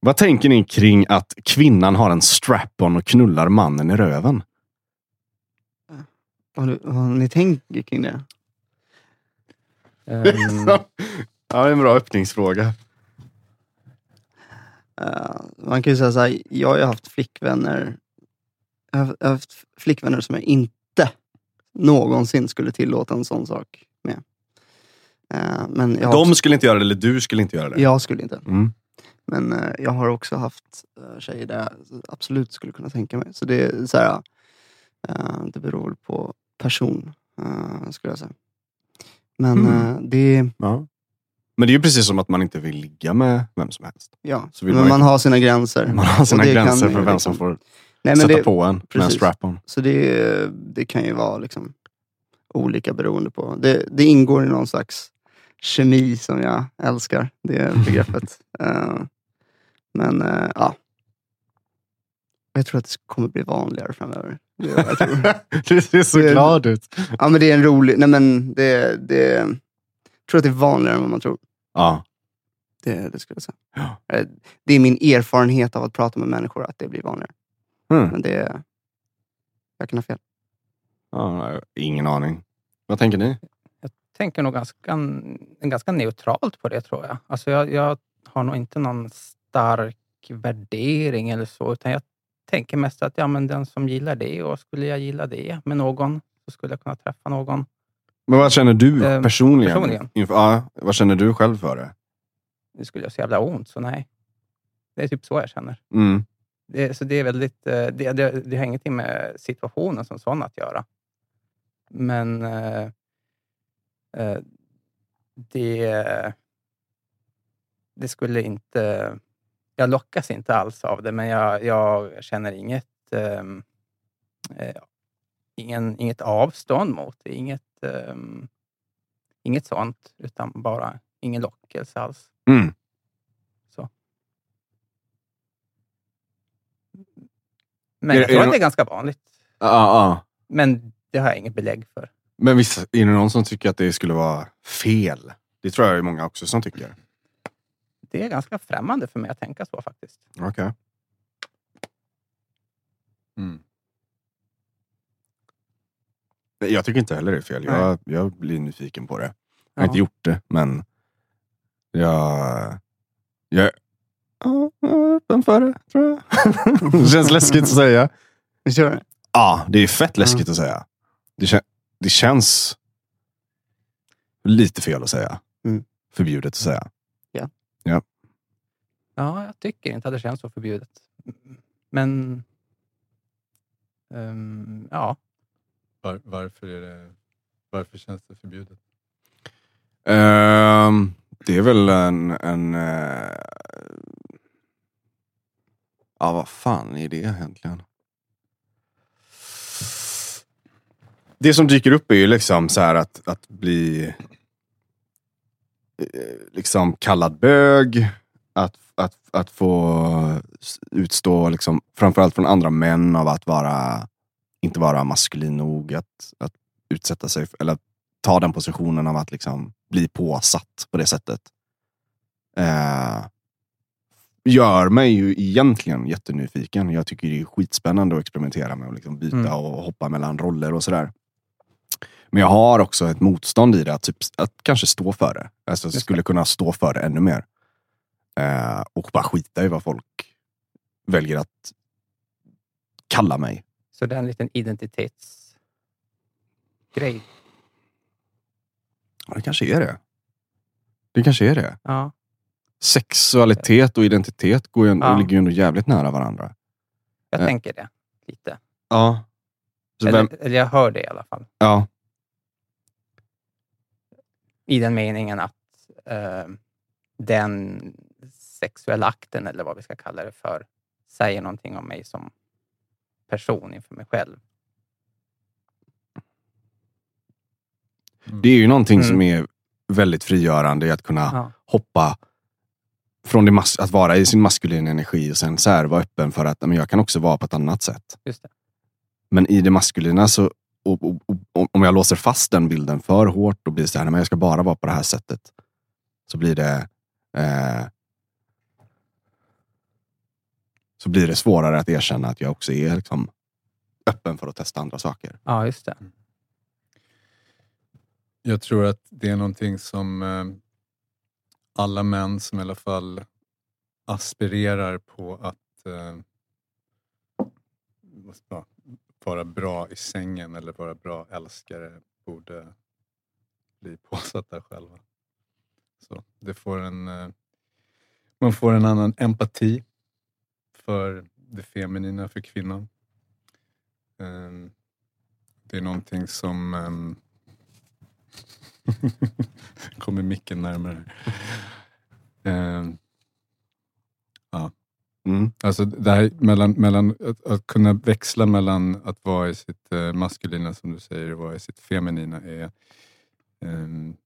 Vad tänker ni kring att kvinnan har en strap-on och knullar mannen i röven? Har, du, har ni tänkt kring det? Ehm, ja, det är en bra öppningsfråga. Eh, man kan ju säga så här, jag har ju haft flickvänner jag har haft- jag har haft flickvänner som jag inte någonsin skulle tillåta en sån sak med. Eh, men jag, har De också, skulle inte göra det, eller du skulle inte göra det. jag skulle inte. Mm. Men eh, jag har också haft uh, tjejer där jag absolut skulle kunna tänka mig. Så det är så här, eh, det beror på person, eh, skulle jag säga. Men Mm. eh, det, Ja. Men det är ju precis som att man inte vill ligga med vem som helst. ja. Så Men man man har sina gränser. Man har sina gränser för vem liksom- som får Nej, sätta det, på en med en precis. strap-on. Så det, det kan ju vara liksom olika beroende på. Det, det ingår i någon slags kemi som jag älskar, det begreppet. Eh, men eh, ja. Jag tror att det kommer bli vanligare framöver. Det, jag tror. du ser så Det- glad ut. Ja, men det är en rolig... Nej, men det, det, jag tror att det är vanligare än vad man tror. Ja. Det, det skulle jag säga. Ja. Eh, Det är min erfarenhet av att prata med människor, att det blir vanligare. Mm. Men det... Jag kan ha fel. ja. Ingen aning. Vad tänker ni? tänker nog ganska, ganska neutralt på det tror jag. Alltså jag, jag har nog inte någon stark värdering eller så, utan jag tänker mest att ja, men den som gillar det och skulle jag gilla det med någon så skulle jag kunna träffa någon. Men vad känner du Eh, personligen? personligen? Inför, ja, vad känner du själv för det? Det skulle jag så jävla ont, så nej. Det är typ så jag känner. Mm. Det, så det är väldigt, eh, det, det, det har ingenting med situationen som sån att göra. Men eh, eh, det, det skulle inte... Jag lockas inte alls av det, men jag, jag känner inget, ehm, eh, ingen, inget avstånd mot det. Inget, ehm, inget sånt, utan bara ingen lockelse alls. Mm. Så. Men Är- jag tror det att det är ganska vanligt. Ja, ja. Men det har jag inget belägg för. Men visst, är det någon som tycker att det skulle vara fel? Det tror jag är många också som tycker. Det är ganska främmande för mig att tänka så faktiskt. Okej. Mm. Nej, Jag tycker inte heller det är fel. Jag, jag blir nyfiken på det. Jag har inte gjort det, men jag... Jag, ja, är öppen för det, tror jag. det känns läskigt att säga. Det? Ja, det är fett läskigt att säga. Det, kä- det känns lite fel att säga. Mm. Förbjudet att säga. Ja, jag tycker inte att det känns så förbjudet. Men... ehm, ja, Var, varför, är det, varför känns det förbjudet? Ehm, det är väl en... en eh, ja, vad fan är det egentligen? Det som dyker upp är ju liksom så här att, att bli liksom kallad bög. Att, att, att få utstå, liksom, framförallt från andra män, av att vara inte vara maskulin nog. Att, att utsätta sig, eller ta den positionen av att liksom bli påsatt på det sättet. Eh, gör mig ju egentligen jättenyfiken. Jag tycker det är skitspännande att experimentera med och liksom byta Mm. och hoppa mellan roller och sådär. Men jag har också ett motstånd i det, att, typ, att kanske stå för det. Alltså, jag skulle kunna stå för det ännu mer. Eh, och bara skita i vad folk väljer att kalla mig. så det är en liten identitetsgrej. Ja, det kanske är det. Det kanske är det. Ja, Sexualitet och identitet går ju, Ja. ligger ju ändå jävligt nära varandra. jag Eh. tänker det lite. Ja. Eller, vem, eller jag hör det i alla fall. ja. I den meningen att eh, den sexuella akten, eller vad vi ska kalla det för, säger någonting om mig som person inför mig själv. Det är ju någonting Mm. som är väldigt frigörande i att kunna Ja. hoppa från det mas- att vara i sin maskulina energi och sen så här vara öppen för att men jag kan också vara på ett annat sätt. Just det. Men i det maskulina, så, och, och, och, om jag låser fast den bilden för hårt och blir så här, nej, men jag ska bara vara på det här sättet. Så blir det... Eh, så blir det svårare att erkänna att jag också är liksom, öppen för att testa andra saker. Ja, just det. Jag tror att det är någonting som eh, alla män som i alla fall aspirerar på att eh, vara bra i sängen eller vara bra älskare borde bli påsatta själva. Så det får en, eh, man får en annan empati för det feminina, för kvinnan. Ehm, det är någonting som ehm, kommer micken närmare. Mm. Alltså det här mellan, mellan att, att kunna växla mellan att vara i sitt eh, maskulina, som du säger, och vara i sitt feminina är ehm,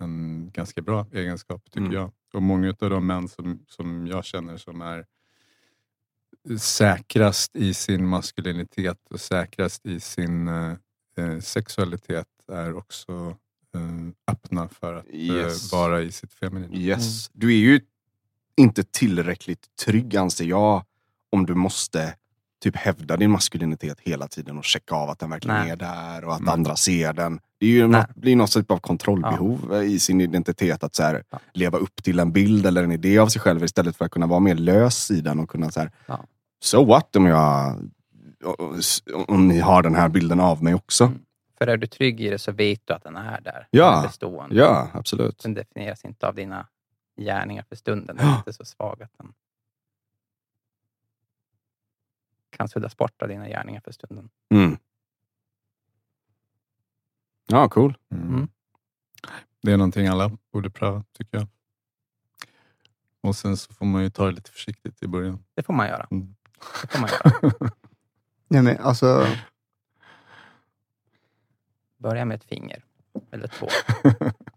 en ganska bra egenskap, tycker Mm. jag. Och många av de män som, som jag känner som är säkrast i sin maskulinitet och säkrast i sin eh, eh, sexualitet är också eh, öppna för att Yes. eh, vara i sitt feminina. Yes. Du är ju inte tillräckligt trygg anser jag om du måste typ hävda din maskulinitet hela tiden och checka av att den verkligen Nej. är där och att Mm. andra ser den. Det är ju Nej. något, blir något typ av kontrollbehov i sin identitet att så här, Ja. leva upp till en bild eller en idé av sig själv istället för att kunna vara mer lös i den och kunna så här, Ja. so what om jag om ni har den här bilden av mig också. Mm. För är du trygg i det så vet du att den är där. Ja. Den är bestående. Ja, absolut. Den definieras inte av dina gärningar för stunden. Den är inte så svag att den kan suddas bort av dina gärningar för stunden. Mm. Ja, cool. Mm. Mm. Det är någonting alla borde pröva, tycker jag. Och sen så får man ju ta det lite försiktigt i början. Det får man göra. Mm. Det får man göra. Nej, men alltså, Börja med ett finger. Eller två.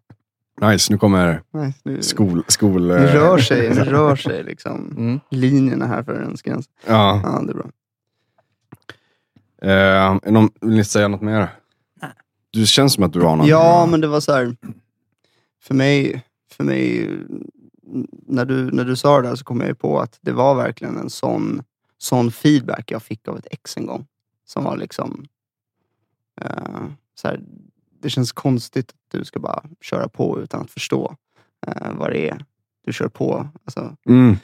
Nice, nu kommer nej, nu, skol... skol nu rör sig, nu rör sig liksom Mm. linjerna här för gräns. Ja. Ja, det är bra. Eh, någon, vill ni säga något mer? Nej. Du känns som att du har något. Ja, men det var så här. För mig, för mig när, du, när du sa det där så kom jag ju på att det var verkligen en sån, sån feedback jag fick av ett ex en gång. Som var liksom... eh, så här, det känns konstigt att du ska bara köra på utan att förstå eh, vad det är du kör på. Alltså, Mm.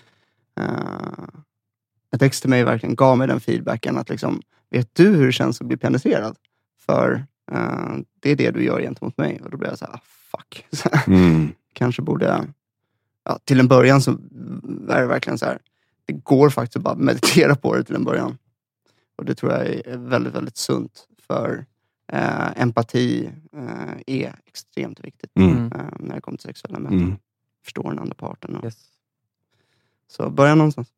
eh, ett ex till mig verkligen gav mig den feedbacken att liksom, vet du hur det känns att bli penetrerad? För eh, det är det du gör gentemot mig. Och då blev jag så här, ah, fuck. Så här, Mm. Kanske borde... Ja, till en början så är det verkligen så här, det går faktiskt att bara meditera på det till en början. Och det tror jag är väldigt, väldigt sunt. För eh, empati eh, är extremt viktigt Mm. eh, när det kommer till sexuella möten. Mm. Förstå den andra parten. Och, Yes. Så börja någonstans.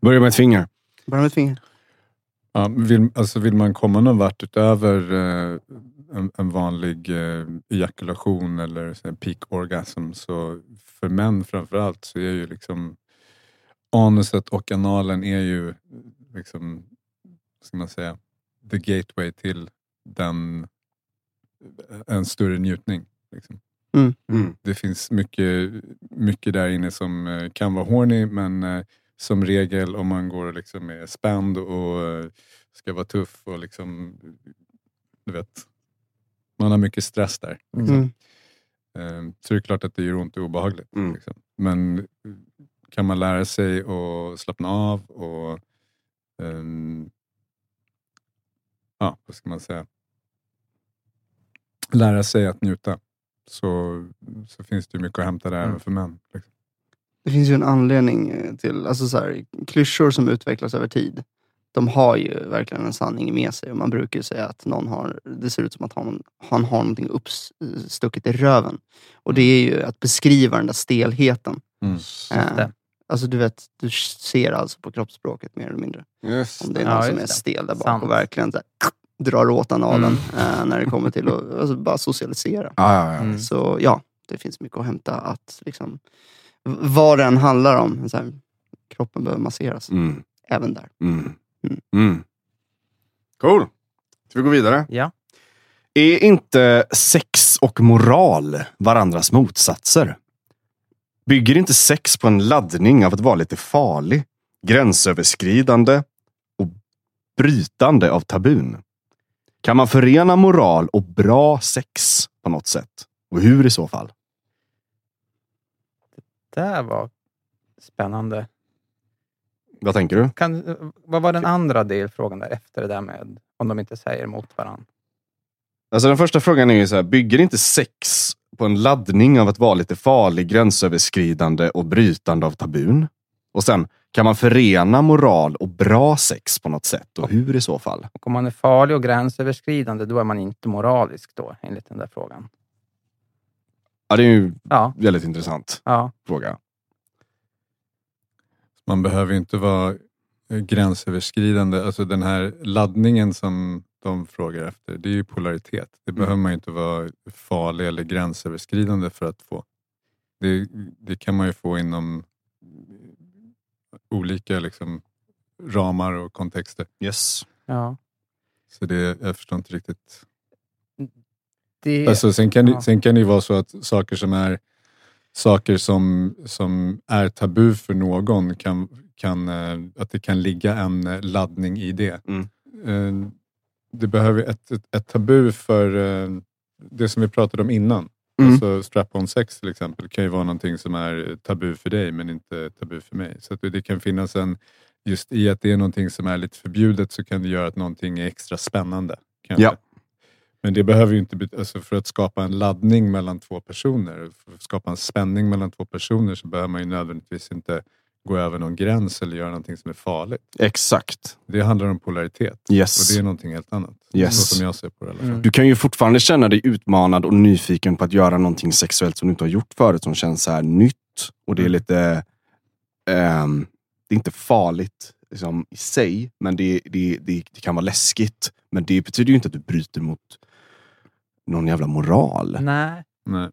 Börja med ett finger. Börja med ett finger. Ja, vill, alltså vill man komma någon vart utöver eh, en, en vanlig eh, ejakulation eller så här peak orgasm så för män framförallt så är ju liksom anuset och analen är ju liksom, vad ska man säga, the gateway till den, en större njutning. Liksom. Mm. Det finns mycket, mycket där inne som eh, kan vara horny men eh, som regel om man går och liksom är spänd och eh, ska vara tuff och liksom, du vet, man har mycket stress där. Mm. Mm. Så det är klart att det gör ont och obehagligt. Mm. Liksom. Men kan man lära sig att slappna av och ehm, ja, vad ska man säga? Lära sig att njuta. Så, så finns det ju mycket att hämta där Mm. även för män. Liksom. Det finns ju en anledning eh, till, alltså så här, klyschor som utvecklas över tid. De har ju verkligen en sanning med sig och man brukar ju säga att någon har, det ser ut som att han, han har någonting uppstucket i röven. Och det är ju att beskriva den där stelheten. Mm. Eh, det. Alltså du vet, du ser alltså på kroppsspråket mer eller mindre. Yes. Om det är Ja, någon som just är stel där bak Sant. och verkligen så här, drar åt analen Mm. eh, när det kommer till att alltså, bara socialisera. Ja, ja, ja. Mm. Så ja, det finns mycket att hämta. Att liksom, vad den handlar om, så här, kroppen behöver masseras. Mm. Även där. Mm. Mm. Mm. Cool. Ska vi gå vidare? Ja. Är inte sex och moral varandras motsatser? Bygger inte sex på en laddning av att vara lite farlig? gränsöverskridande och brytande av tabun. Kan man förena moral och bra sex på något sätt? Och hur i så fall? Det var spännande. Vad tänker du? Kan, vad var den andra delfrågan där efter det där med om de inte säger emot varandra? Alltså den första frågan är ju så här, bygger inte sex på en laddning av att vara lite farlig, gränsöverskridande och brytande av tabun? Och sen, kan man förena moral och bra sex på något sätt? Och hur i så fall? Och om man är farlig och gränsöverskridande, då är man inte moralisk då, enligt den där frågan. Ja, det är ju Ja, väldigt intressant ja. fråga. Man behöver inte vara gränsöverskridande. Alltså den här laddningen som de frågar efter, det är ju polaritet. Det behöver man ju inte vara farlig eller gränsöverskridande för att få. Det, det kan man ju få inom olika liksom, ramar och kontexter. Yes. ja. Så det, jag förstår inte riktigt. Det, Alltså, sen, kan ja. det, sen kan det ju vara så att saker som är saker som, som är tabu för någon, kan, kan, eh, att det kan ligga en eh, laddning i det. Mm. Det behöver ett, ett, ett tabu för eh, det som vi pratade om innan. Mm. Alltså strap-on sex till exempel kan ju vara någonting som är tabu för dig men inte tabu för mig. Så att det kan finnas en, just i att det är någonting som är lite förbjudet så kan det göra att någonting är extra spännande. kanske. Ja. Men det behöver ju inte, alltså för att skapa en laddning mellan två personer, för att skapa en spänning mellan två personer så behöver man ju nödvändigtvis inte gå över någon gräns eller göra någonting som är farligt. Exakt. Det handlar om polaritet Yes. och det är någonting helt annat. Yes. Så som jag ser på det i alla fall. Mm. Du kan ju fortfarande känna dig utmanad och nyfiken på att göra någonting sexuellt som du inte har gjort förut, som känns så här nytt. Och det är Mm. lite... ehm, det är inte farligt liksom, i sig, men det, det, det, det kan vara läskigt. Men det betyder ju inte att du bryter mot någon jävla moral. Nej, Nej.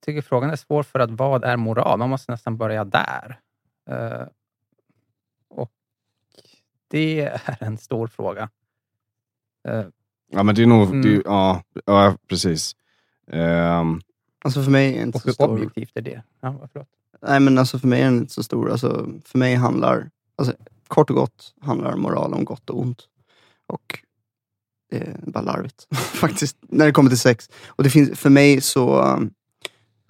Jag tycker frågan är svår för att vad är moral? Man måste nästan börja där. Eh, och det är en stor fråga. Eh, Ja, men det är nog... Mm. Det, ja, ja, precis. Ehm, Alltså för mig är det inte och så hur stor. objektivt är det? Ja, förlåt. Nej men alltså för mig är den inte så stor. Alltså, för mig handlar, alltså, kort och gott handlar moral om gott och ont. Och det är bara larvigt faktiskt, när det kommer till sex. Och det finns, för mig så, um,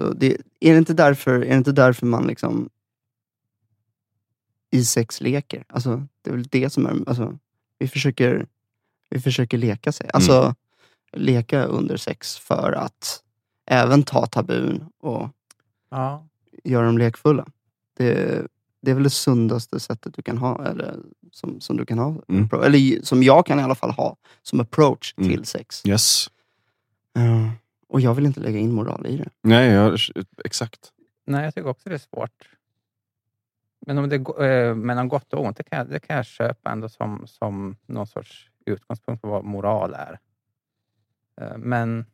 så det, är, det inte därför, är det inte därför man liksom i sex leker? Alltså, det är väl det som är, alltså, vi försöker, vi försöker leka sig. Alltså leka under sex för att även ta tabun och Ja, göra dem lekfulla. Det, det är väl det sundaste sättet du kan ha, eller som, som du kan ha. Mm. Eller som jag kan i alla fall ha som approach Mm. till sex. yes. Ja. Och jag vill inte lägga in moral i det. Nej, jag, exakt. nej, jag tycker också det är svårt. Men om det eh, mellan gott och ont, det kan, jag, det kan jag köpa ändå som, som någon sorts utgångspunkt på vad moral är. Eh, men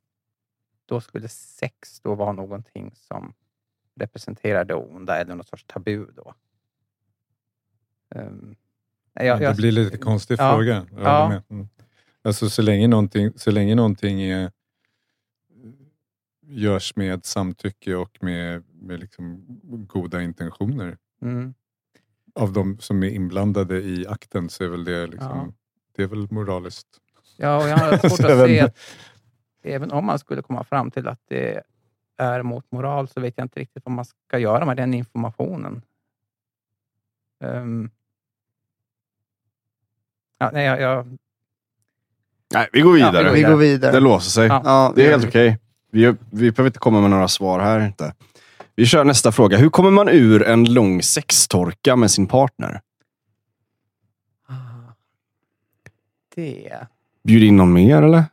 då skulle sex då vara någonting som representerar det onda eller någon sorts tabu då. Um, jag, det jag, blir lite konstig Ja. fråga. Ja. Mm. Alltså så länge någonting, så länge någonting är, görs med samtycke och med, med liksom goda intentioner Mm, av de som är inblandade i akten så är väl det, liksom, Ja. det är väl moraliskt. ja, och jag har svårt att se att även om man skulle komma fram till att det är mot moral så vet jag inte riktigt vad man ska göra med den informationen. Ehm, ja, nej, jag, jag, Nej, vi går Ja, vidare. Vi vidare. går vidare. Det låser sig. Ja. Ja, Det är vi- helt okej. Vi, vi behöver inte komma med några svar här. Inte. Vi kör nästa fråga. Hur kommer man ur en lång sextorka med sin partner? Ah, det Bjud in någon mer eller?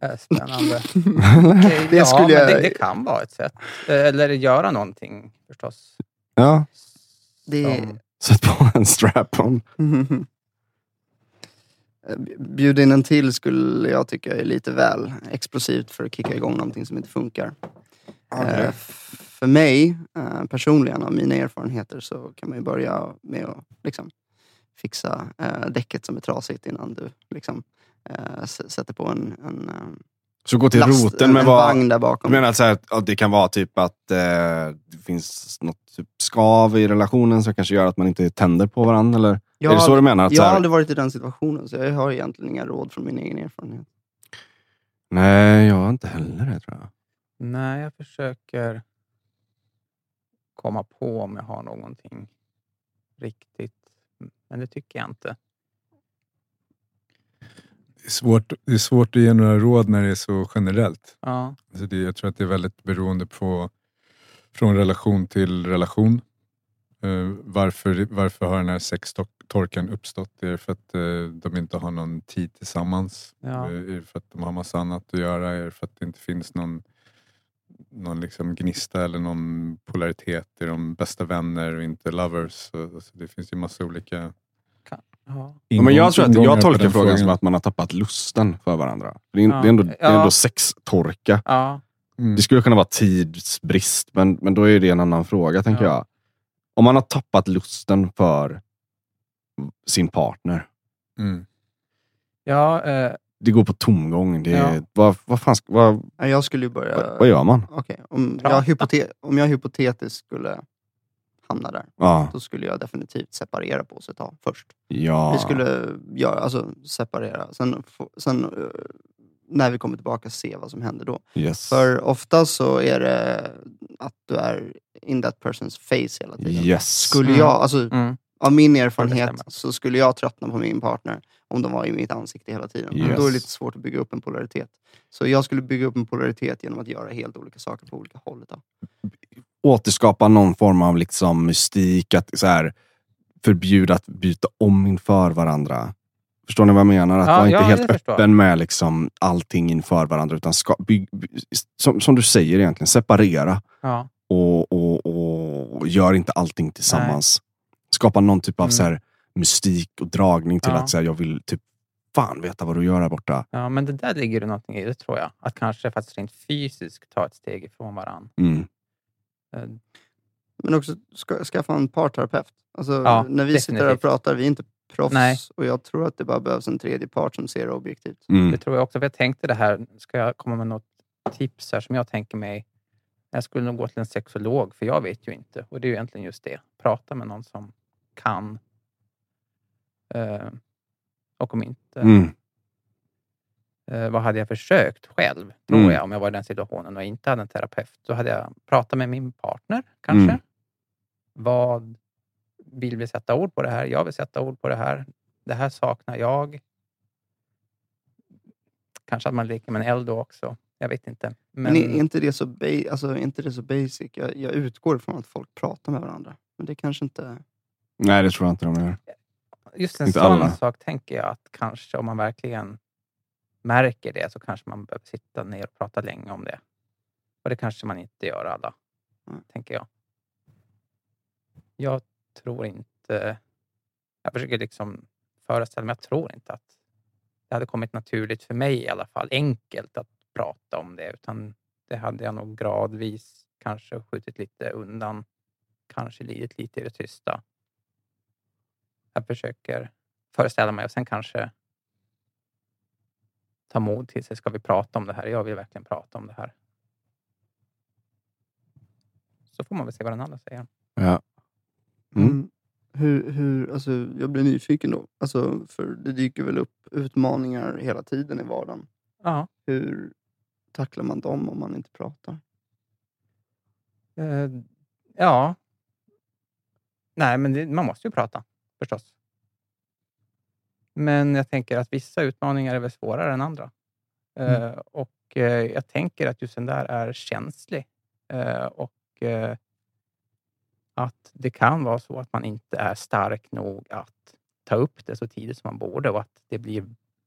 är spännande. Det ja, skulle men jag- det, det kan vara ett sätt. Eh, Eller göra någonting förstås. Ja, Det, Som- sätt på en strap-on. Bjud in en till skulle jag tycka är lite väl explosivt för att kicka igång någonting som inte funkar. Eh, f- för mig eh, personligen, av mina erfarenheter, så kan man ju börja med att liksom, fixa eh, däcket som är trasigt innan du liksom, eh, sätter på en, en, eh, Så gå till last, roten en, med vad... vagn där Du bakom. menar att, så här, att det kan vara typ att eh, det finns något typ skav i relationen som kanske gör att man inte tänder på varandra? Eller? jag, är det så du menar? Att, jag så har här, aldrig varit i den situationen, så jag har egentligen inga råd från min egen erfarenhet. Nej, jag har inte heller det tror jag. Nej, jag försöker komma på om jag har någonting riktigt. Men det tycker jag inte. Svårt, det är svårt att ge några råd när det är så generellt. Ja, Alltså det, jag tror att det är väldigt beroende på från relation till relation. Eh, varför, varför har den här sextorkan uppstått? Är det för att eh, de inte har någon tid tillsammans? Ja. Eh, är det för att de har massa annat att göra? Är det för att det inte finns någon, någon liksom gnista eller någon polaritet? Är de bästa vänner och inte lovers? Så, alltså det finns ju massa olika ja. Ja, men jag, tror att, jag tolkar frågan som att man har tappat lusten för varandra. Det är, Ja. det är, ändå, det är ändå sextorka. ja. Mm. Det skulle kunna vara tidsbrist, men, men då är det en annan fråga, tänker Ja. jag. Om man har tappat lusten för sin partner. Mm. ja eh, Det går på tomgång. Det är, Ja. vad, vad, fan, vad, Jag skulle ju börja... vad, vad gör man? Okej, om, jag hypote- om jag hypotetiskt skulle hamna där, Ja, då skulle jag definitivt separera på oss ett tag först. ja. Vi skulle göra, alltså, separera, sen, sen eh, när vi kommer tillbaka se vad som händer då. yes. För ofta så är det att du är in that person's face hela tiden. yes. Skulle Mm. jag, alltså, mm. av min erfarenhet så skulle jag tröttna på min partner om de var i mitt ansikte hela tiden. Men Yes. Då är det lite svårt att bygga upp en polaritet. Så jag skulle bygga upp en polaritet genom att göra helt olika saker på olika håll. Då. Återskapa någon form av liksom mystik, att så här, förbjuda att byta om inför varandra. Förstår ni vad jag menar? Att Ja, vara inte ja, helt öppen med liksom allting inför varandra. Utan ska, bygg, by, som, som du säger egentligen, separera ja. och, och, och gör inte allting tillsammans. Skapa någon typ av Mm. så här, mystik och dragning till att så här, jag vill typ fan veta vad du gör här borta. ja, men det där ligger det någonting i, det tror jag. Att kanske faktiskt rent fysiskt ta ett steg ifrån varandra. Mm. Eh, Men också ska, skaffa en parterapeut. Alltså, Ja, när vi sitter här och definitivt. pratar, vi är inte proffs. Nej. Och jag tror att det bara behövs en tredje part som ser det objektivt. Mm. Det tror jag också. För jag tänkte det här, ska jag komma med något tips här som jag tänker mig? Jag skulle nog gå till en sexolog, för jag vet ju inte. Och det är ju egentligen just det. Prata med någon som kan. Eh, och om inte, Mm. Eh, vad hade jag försökt själv? Tror Mm. jag, om jag var i den situationen och inte hade en terapeut. Då hade jag pratat med min partner, kanske. Mm. Vad vill vi sätta ord på det här? Jag vill sätta ord på det här. Det här saknar jag. Kanske att man leker med en eld då också. Jag vet inte. Men, Men, är, inte det så ba- alltså, är inte det så basic? Jag, jag utgår ifrån att folk pratar med varandra. Men det kanske inte... Nej, det tror jag inte de gör. just en inte sån alla. sak tänker jag att kanske om man verkligen märker det så kanske man behöver sitta ner och prata länge om det. Och det kanske man inte gör alla, Mm. tänker jag. Jag tror inte... Jag försöker liksom föreställa mig, jag tror inte att det hade kommit naturligt för mig i alla fall, enkelt att prata om det, utan det hade jag nog gradvis kanske skjutit lite undan, kanske lidit lite i det tysta. Jag försöker föreställa mig och sen kanske ta mod till sig. Ska vi prata om det här? Jag vill verkligen prata om det här. Så får man väl se vad den andra säger. Ja. Mm. Mm. Hur, hur, alltså, jag blir nyfiken då. Alltså, för det dyker väl upp utmaningar hela tiden i vardagen. Ja, Hur tacklar man dem om man inte pratar? eh, ja. Nej, men det, man måste ju prata förstås. Men jag tänker att vissa utmaningar är väl svårare än andra. Eh, och eh, jag tänker att just den där är känslig. Eh, och att det kan vara så att man inte är stark nog att ta upp det så tidigt som man borde och att det blir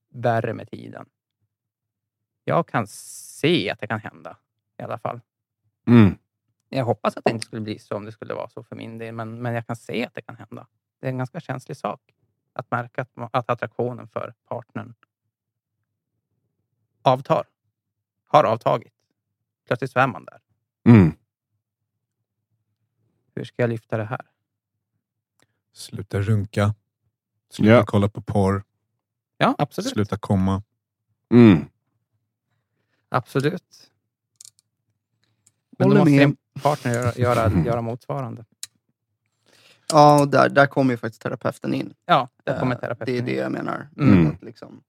värre med tiden. Jag kan se att det kan hända i alla fall. Mm. Jag hoppas att det inte skulle bli så om det skulle vara så för min del, men, men jag kan se att det kan hända. Det är en ganska känslig sak att märka att, att attraktionen för partnern avtar. Har avtagit. Plötsligt så är man där. Mm. Hur ska jag lyfta det här? Sluta runka. Sluta Ja. kolla på porr. Ja, absolut. Sluta komma. Mm. Absolut. Men Håller då måste med. din partner göra, göra, göra motsvarande. Ja, och där, där kommer ju faktiskt terapeuten in. Ja, där kommer Eh, terapeuten Det är det jag menar. Mm. Att liksom,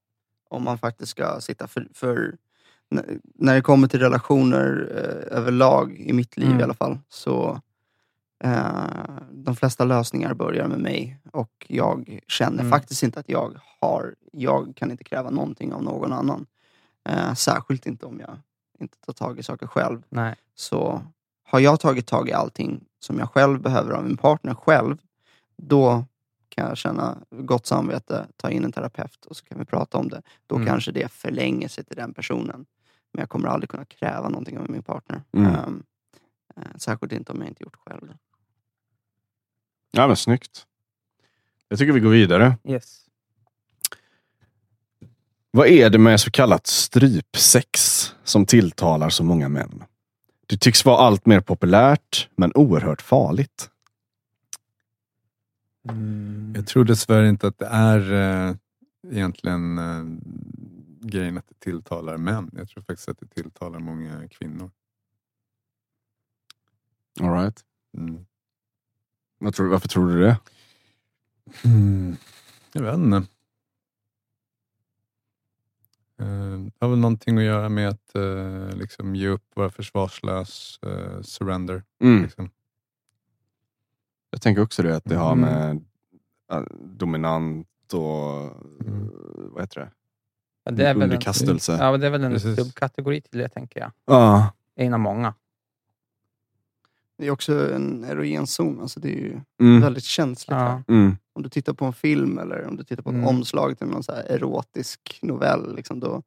om man faktiskt ska sitta för... för när det kommer till relationer eh, överlag, i mitt liv Mm. i alla fall, så eh, de flesta lösningar börjar med mig. Och jag känner Mm. faktiskt inte att jag har... Jag kan inte kräva någonting av någon annan. Eh, särskilt inte om jag inte tar tag i saker själv. Nej. Så har jag tagit tag i allting som jag själv behöver av min partner själv, då kan jag känna gott samvete, ta in en terapeut och så kan vi prata om det. Då Mm. kanske det förlänger sig till den personen. Men jag kommer aldrig kunna kräva någonting av min partner. Mm. Ehm, eh, särskilt inte om jag inte gjort själv det. Ja, men snyggt. Jag tycker vi går vidare. Yes. Vad är det med så kallat strypsex som tilltalar så många män? Det tycks vara allt mer populärt, men oerhört farligt. Mm. Jag tror dessvärre inte att det är eh, egentligen eh, grejen att det tilltalar män. Jag tror faktiskt att det tilltalar många kvinnor. All right. Mm. Tror, varför tror du det? Mm. Jag vet inte. Eh, Det har väl någonting att göra med att eh, liksom ge upp, vara försvarslös, eh, surrender. Mm. Liksom. Jag tänker också det, att det har Mm. med äh, dominant och Mm. äh, vad heter det? Ja, det är väl en, underkastelse. ja, det är väl en Precis. subkategori till det, tänker jag. Ja. En av många. Det är också en erogenzon. Alltså det är ju Mm. väldigt känsligt. Ja. Här. Mm. Om du tittar på en film eller om du tittar på ett Mm. omslag till någon så här erotisk novell, liksom, då,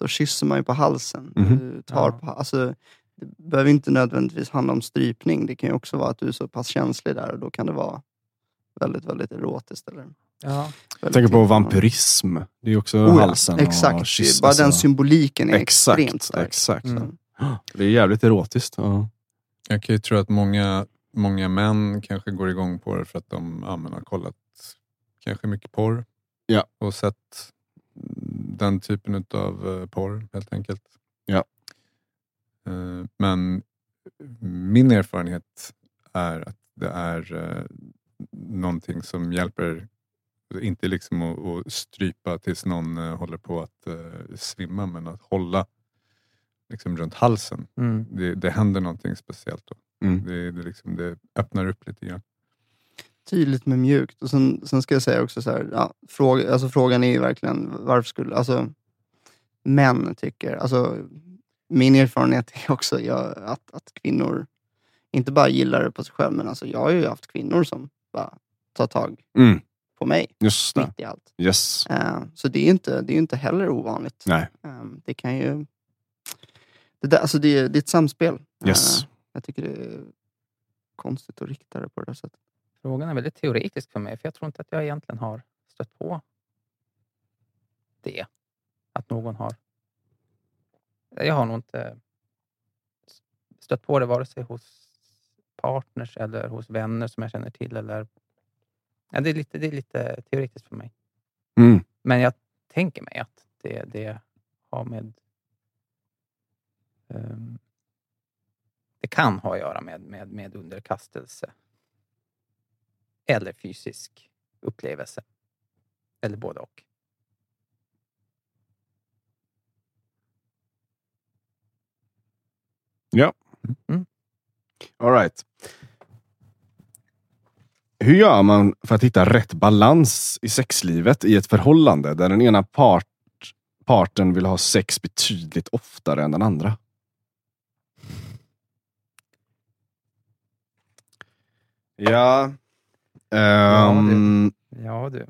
då kysser man ju på halsen. Mhm. Du tar Ja. på, alltså, det behöver inte nödvändigtvis handla om strypning. Det kan ju också vara att du är så pass känslig där och då kan det vara väldigt, väldigt erotiskt. Eller Ja. väldigt Jag tänker på tilltalande. vampyrism. Det är också Oh ja, halsen Exakt, och kyss. bara den symboliken är Exakt, extremt stark. exakt. Mm. Det är jävligt erotiskt. Ja. Jag kan ju tro att många, många män kanske går igång på det för att de ja, har kollat kanske mycket porr Ja. och sett den typen av porr helt enkelt. Ja. Eh, Men min erfarenhet är att det är eh, någonting som hjälper, inte liksom att, strypa tills någon eh, håller på att eh, svimma, men att hålla liksom runt halsen. Mm. Det, det händer någonting speciellt då. Mm. Det, det, liksom, det öppnar upp lite grann. Tydligt men mjukt. Och sen, sen ska jag säga också så här, ja, fråga, alltså frågan är ju verkligen varför skulle, alltså män tycker, alltså min erfarenhet är också jag, att, att kvinnor inte bara gillar det på sig själv, men alltså jag har ju haft kvinnor som bara tar tag Mm. på mig Just det. mitt i allt. Yes. Eh, så det är ju inte, det är ju inte heller ovanligt. Nej. Eh, det kan ju... Det, där, alltså det, är, det är ett samspel. Yes. Eh, jag tycker det är konstigt att rikta det på det där sättet. Frågan är väldigt teoretisk för mig, för jag tror inte att jag egentligen har stött på det. Att någon har... Jag har nog inte stött på det vare sig hos partners eller hos vänner som jag känner till. Eller... Ja, det, är lite, det är lite teoretiskt för mig. Mm. Men jag tänker mig att det, det har med... ehm, det kan ha att göra med, med, med underkastelse. Eller fysisk upplevelse. Eller både och. All right. Hur gör man för att hitta rätt balans i sexlivet i ett förhållande där den ena part, parten vill ha sex betydligt oftare än den andra? Ja. Ehm, Ja du.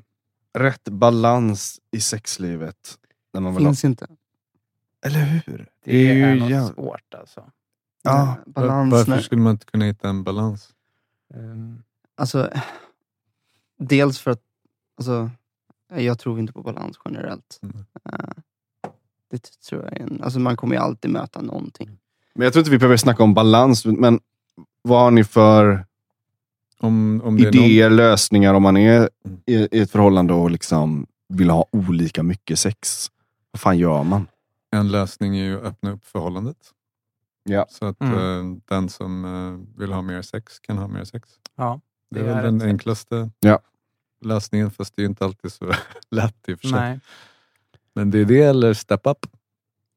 Rätt balans i sexlivet. När man vill ha, Finns inte. eller hur? Det är, ju något jäv- svårt alltså. Ja, balans. varför när- skulle man inte kunna hitta en balans? Ehm, Alltså, dels för att alltså, jag tror inte på balans generellt. Mm. Eh, det tror jag är en, alltså man kommer ju alltid möta någonting. Men jag tror inte vi behöver snacka om balans, men vad har ni för Om, om det är någon, idéer, lösningar om man är Mm. i, i ett förhållande och liksom vill ha olika mycket sex? Vad fan gör man? En lösning är ju att öppna upp förhållandet. Ja. Så att Mm. eh, den som eh, vill ha mer sex kan ha mer sex. Ja, Det är Det är väl den sätt. enklaste Ja. lösningen, fast det är ju inte alltid så lätt i och för sig. nej. Men det är det eller step up.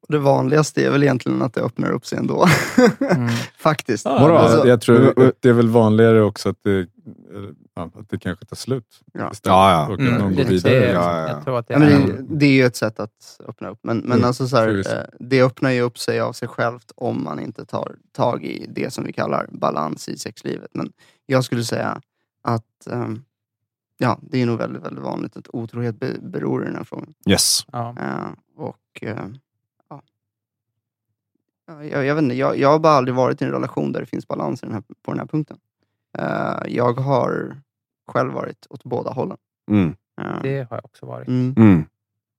Det vanligaste är väl egentligen att det öppnar upp sig ändå. Mm. Faktiskt. Vadå? jag, Alltså, jag tror men- det är väl vanligare också att det, ja, att det kanske tar slut. Ja. istället. Ja, ja. Och att Mm, någon går vidare. det, Ja, ja, ja. Jag tror att det Ja, men är... det, det är ju ett sätt att öppna upp. Men, men Mm, alltså så här, eh, det öppnar ju upp sig av sig självt om man inte tar tag i det som vi kallar balans i sexlivet. Men jag skulle säga att ehm, ja, det är nog väldigt, väldigt vanligt att otrohet be- beror i den här frågan. Yes. Ja. Eh, och eh, ja. Ja, jag, jag, vet inte, jag, jag har bara aldrig varit i en relation där det finns balans i den här, på den här punkten. Eh, jag har själv varit åt båda hållen. Mm. Eh, Det har jag också varit. mm Mm.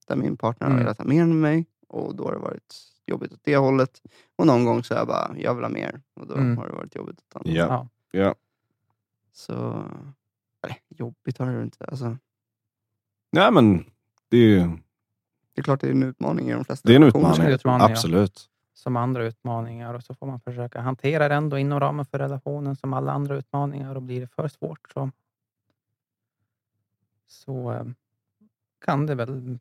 där min partner har Mm. velat ha mer än mig och då har det varit jobbigt åt det hållet. Och någon gång så är jag bara, jag vill ha mer och då Mm. har det varit jobbigt åt andra. Ja. Ja. Så, nej, jobbigt har det inte. Alltså, Nej, men det är ju det är klart det är en utmaning i de flesta Det är en relationer, utmaning. Utmaning, ja. Som andra utmaningar och så får man försöka hantera det ändå inom ramen för relationen som alla andra utmaningar och blir det för svårt så, så eh, kan det väl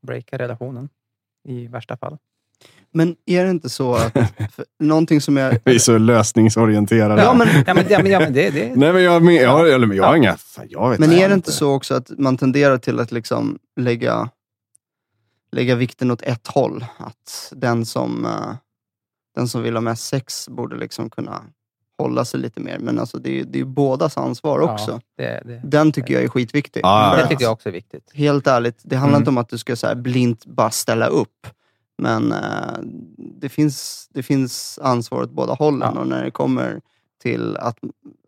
breaka relationen i värsta fall. Men är det inte så att, någonting som är... Vi är så lösningsorienterade. Ja, men, Ja, men, ja, men, ja, men det, det, Nej, men jag, men, jag, men jag har inga... Fan, jag vet men är det inte så också att man tenderar till att liksom lägga, lägga vikten åt ett håll? Att den som, eh, den som vill ha mest sex borde liksom kunna hålla sig lite mer. Men alltså det är ju det är ju bådas ansvar också. Ja, det, det, Den tycker jag är skitviktig. Ja, det tycker jag också är viktigt. Helt ärligt, det handlar Mm. inte om att du ska så här blint bara ställa upp. Men eh, det, finns, det finns ansvar åt båda hållen. Ja. Och när det kommer till att,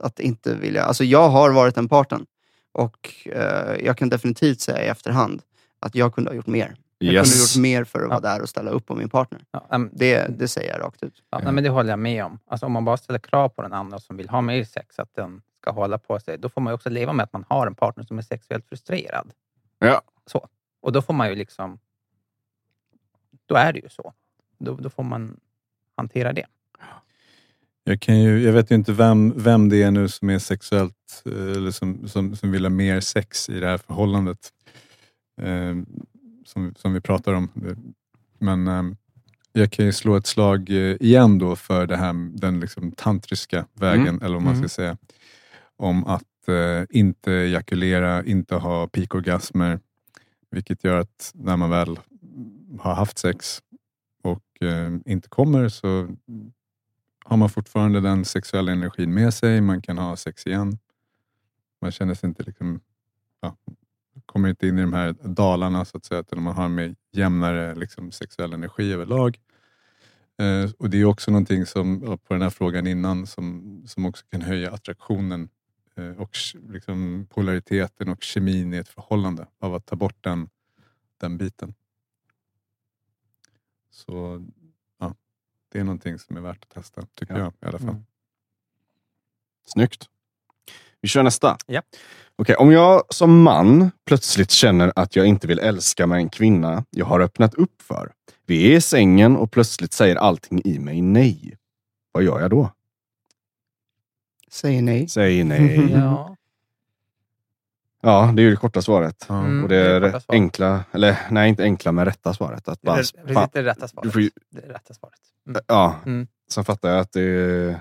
att inte vilja... Alltså jag har varit den parten. Och eh, jag kan definitivt säga i efterhand att jag kunde ha gjort mer. Jag kunde Yes. gjort mer för att Ja. vara där och ställa upp på min partner. Ja, men- Det, det säger jag rakt ut. Ja, nej, men det håller jag med om. Alltså, om man bara ställer krav på den andra som vill ha mer sex, att den ska hålla på sig, då får man ju också leva med att man har en partner som är sexuellt frustrerad. Ja. Så. Och då får man ju liksom... Då är det ju så. Då, då får man hantera det. Jag, kan ju, jag vet ju inte vem, vem det är nu som är sexuellt eh, eller som, som, som vill ha mer sex i det här förhållandet. Som, som vi pratar om. Men eh, jag kan ju slå ett slag eh, igen då för det här, den liksom tantriska vägen, eller vad man ska Mm. säga. Om att eh, inte ejakulera, inte ha pikorgasmer. Vilket gör att när man väl har haft sex och eh, inte kommer så har man fortfarande den sexuella energin med sig. Man kan ha sex igen. Man känner sig inte liksom, ja, kommer inte in i de här dalarna så att säga, utan man har en mer jämnare liksom, sexuell energi överlag. Eh, och Det är också någonting som, på den här frågan innan, som, som också kan höja attraktionen eh, och liksom, polariteten och kemin i ett förhållande av att ta bort den, den biten. Så ja, det är någonting som är värt att testa, tycker Ja. jag i alla fall. Mm. Snyggt. Vi kör nästa. Ja. Okej, om jag som man plötsligt känner att jag inte vill älska med en kvinna jag har öppnat upp för. Vi är i sängen och plötsligt säger allting i mig nej. Vad gör jag då? Säger nej. Säg nej. Ja. Ja, det är ju det korta svaret. Mm. Och det är det är enkla, eller nej inte enkla men rätta svaret. Att Det är, det rätta svaret. du får ju- Det är rätta svaret. Mm. ja. Mm. Sen fattar jag att det är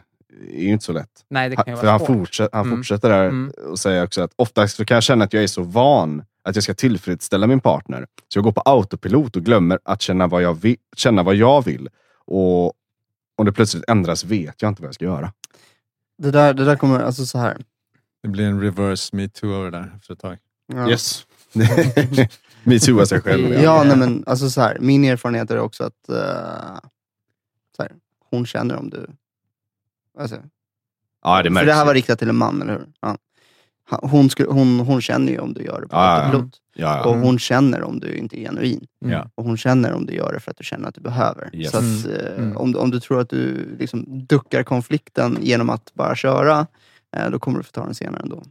ju inte så lätt. Nej, det kan ju för vara han, svårt. fortsätter, han Mm. fortsätter där Mm. och säger också att oftast så kan jag känna att jag är så van att jag ska tillfredsställa min partner. Så jag går på autopilot och glömmer att känna vad jag vill. Känna vad jag vill. Och om det plötsligt ändras vet jag inte vad jag ska göra. Det där, det där kommer, alltså så här. Det blir en reverse metoo över det där efter ett tag. Ja. Yes. Metooa sig själv. Ja, Ja. nej, men alltså så här, min erfarenhet är också att eh, så här, hon känner om du... Alltså, ja, det för märks. det här var riktat till en man, eller hur? Ja. Hon, skulle, hon, hon känner ju om du gör det på Ja, ja, ja. ja, Och ja. hon känner om du inte är genuin. Mm. Ja. Och hon känner om du gör det för att du känner att du behöver. Yes. Så att, eh, Mm. om, du- om du tror att du liksom duckar konflikten genom att bara köra, eh, då kommer du få ta den senare ändå.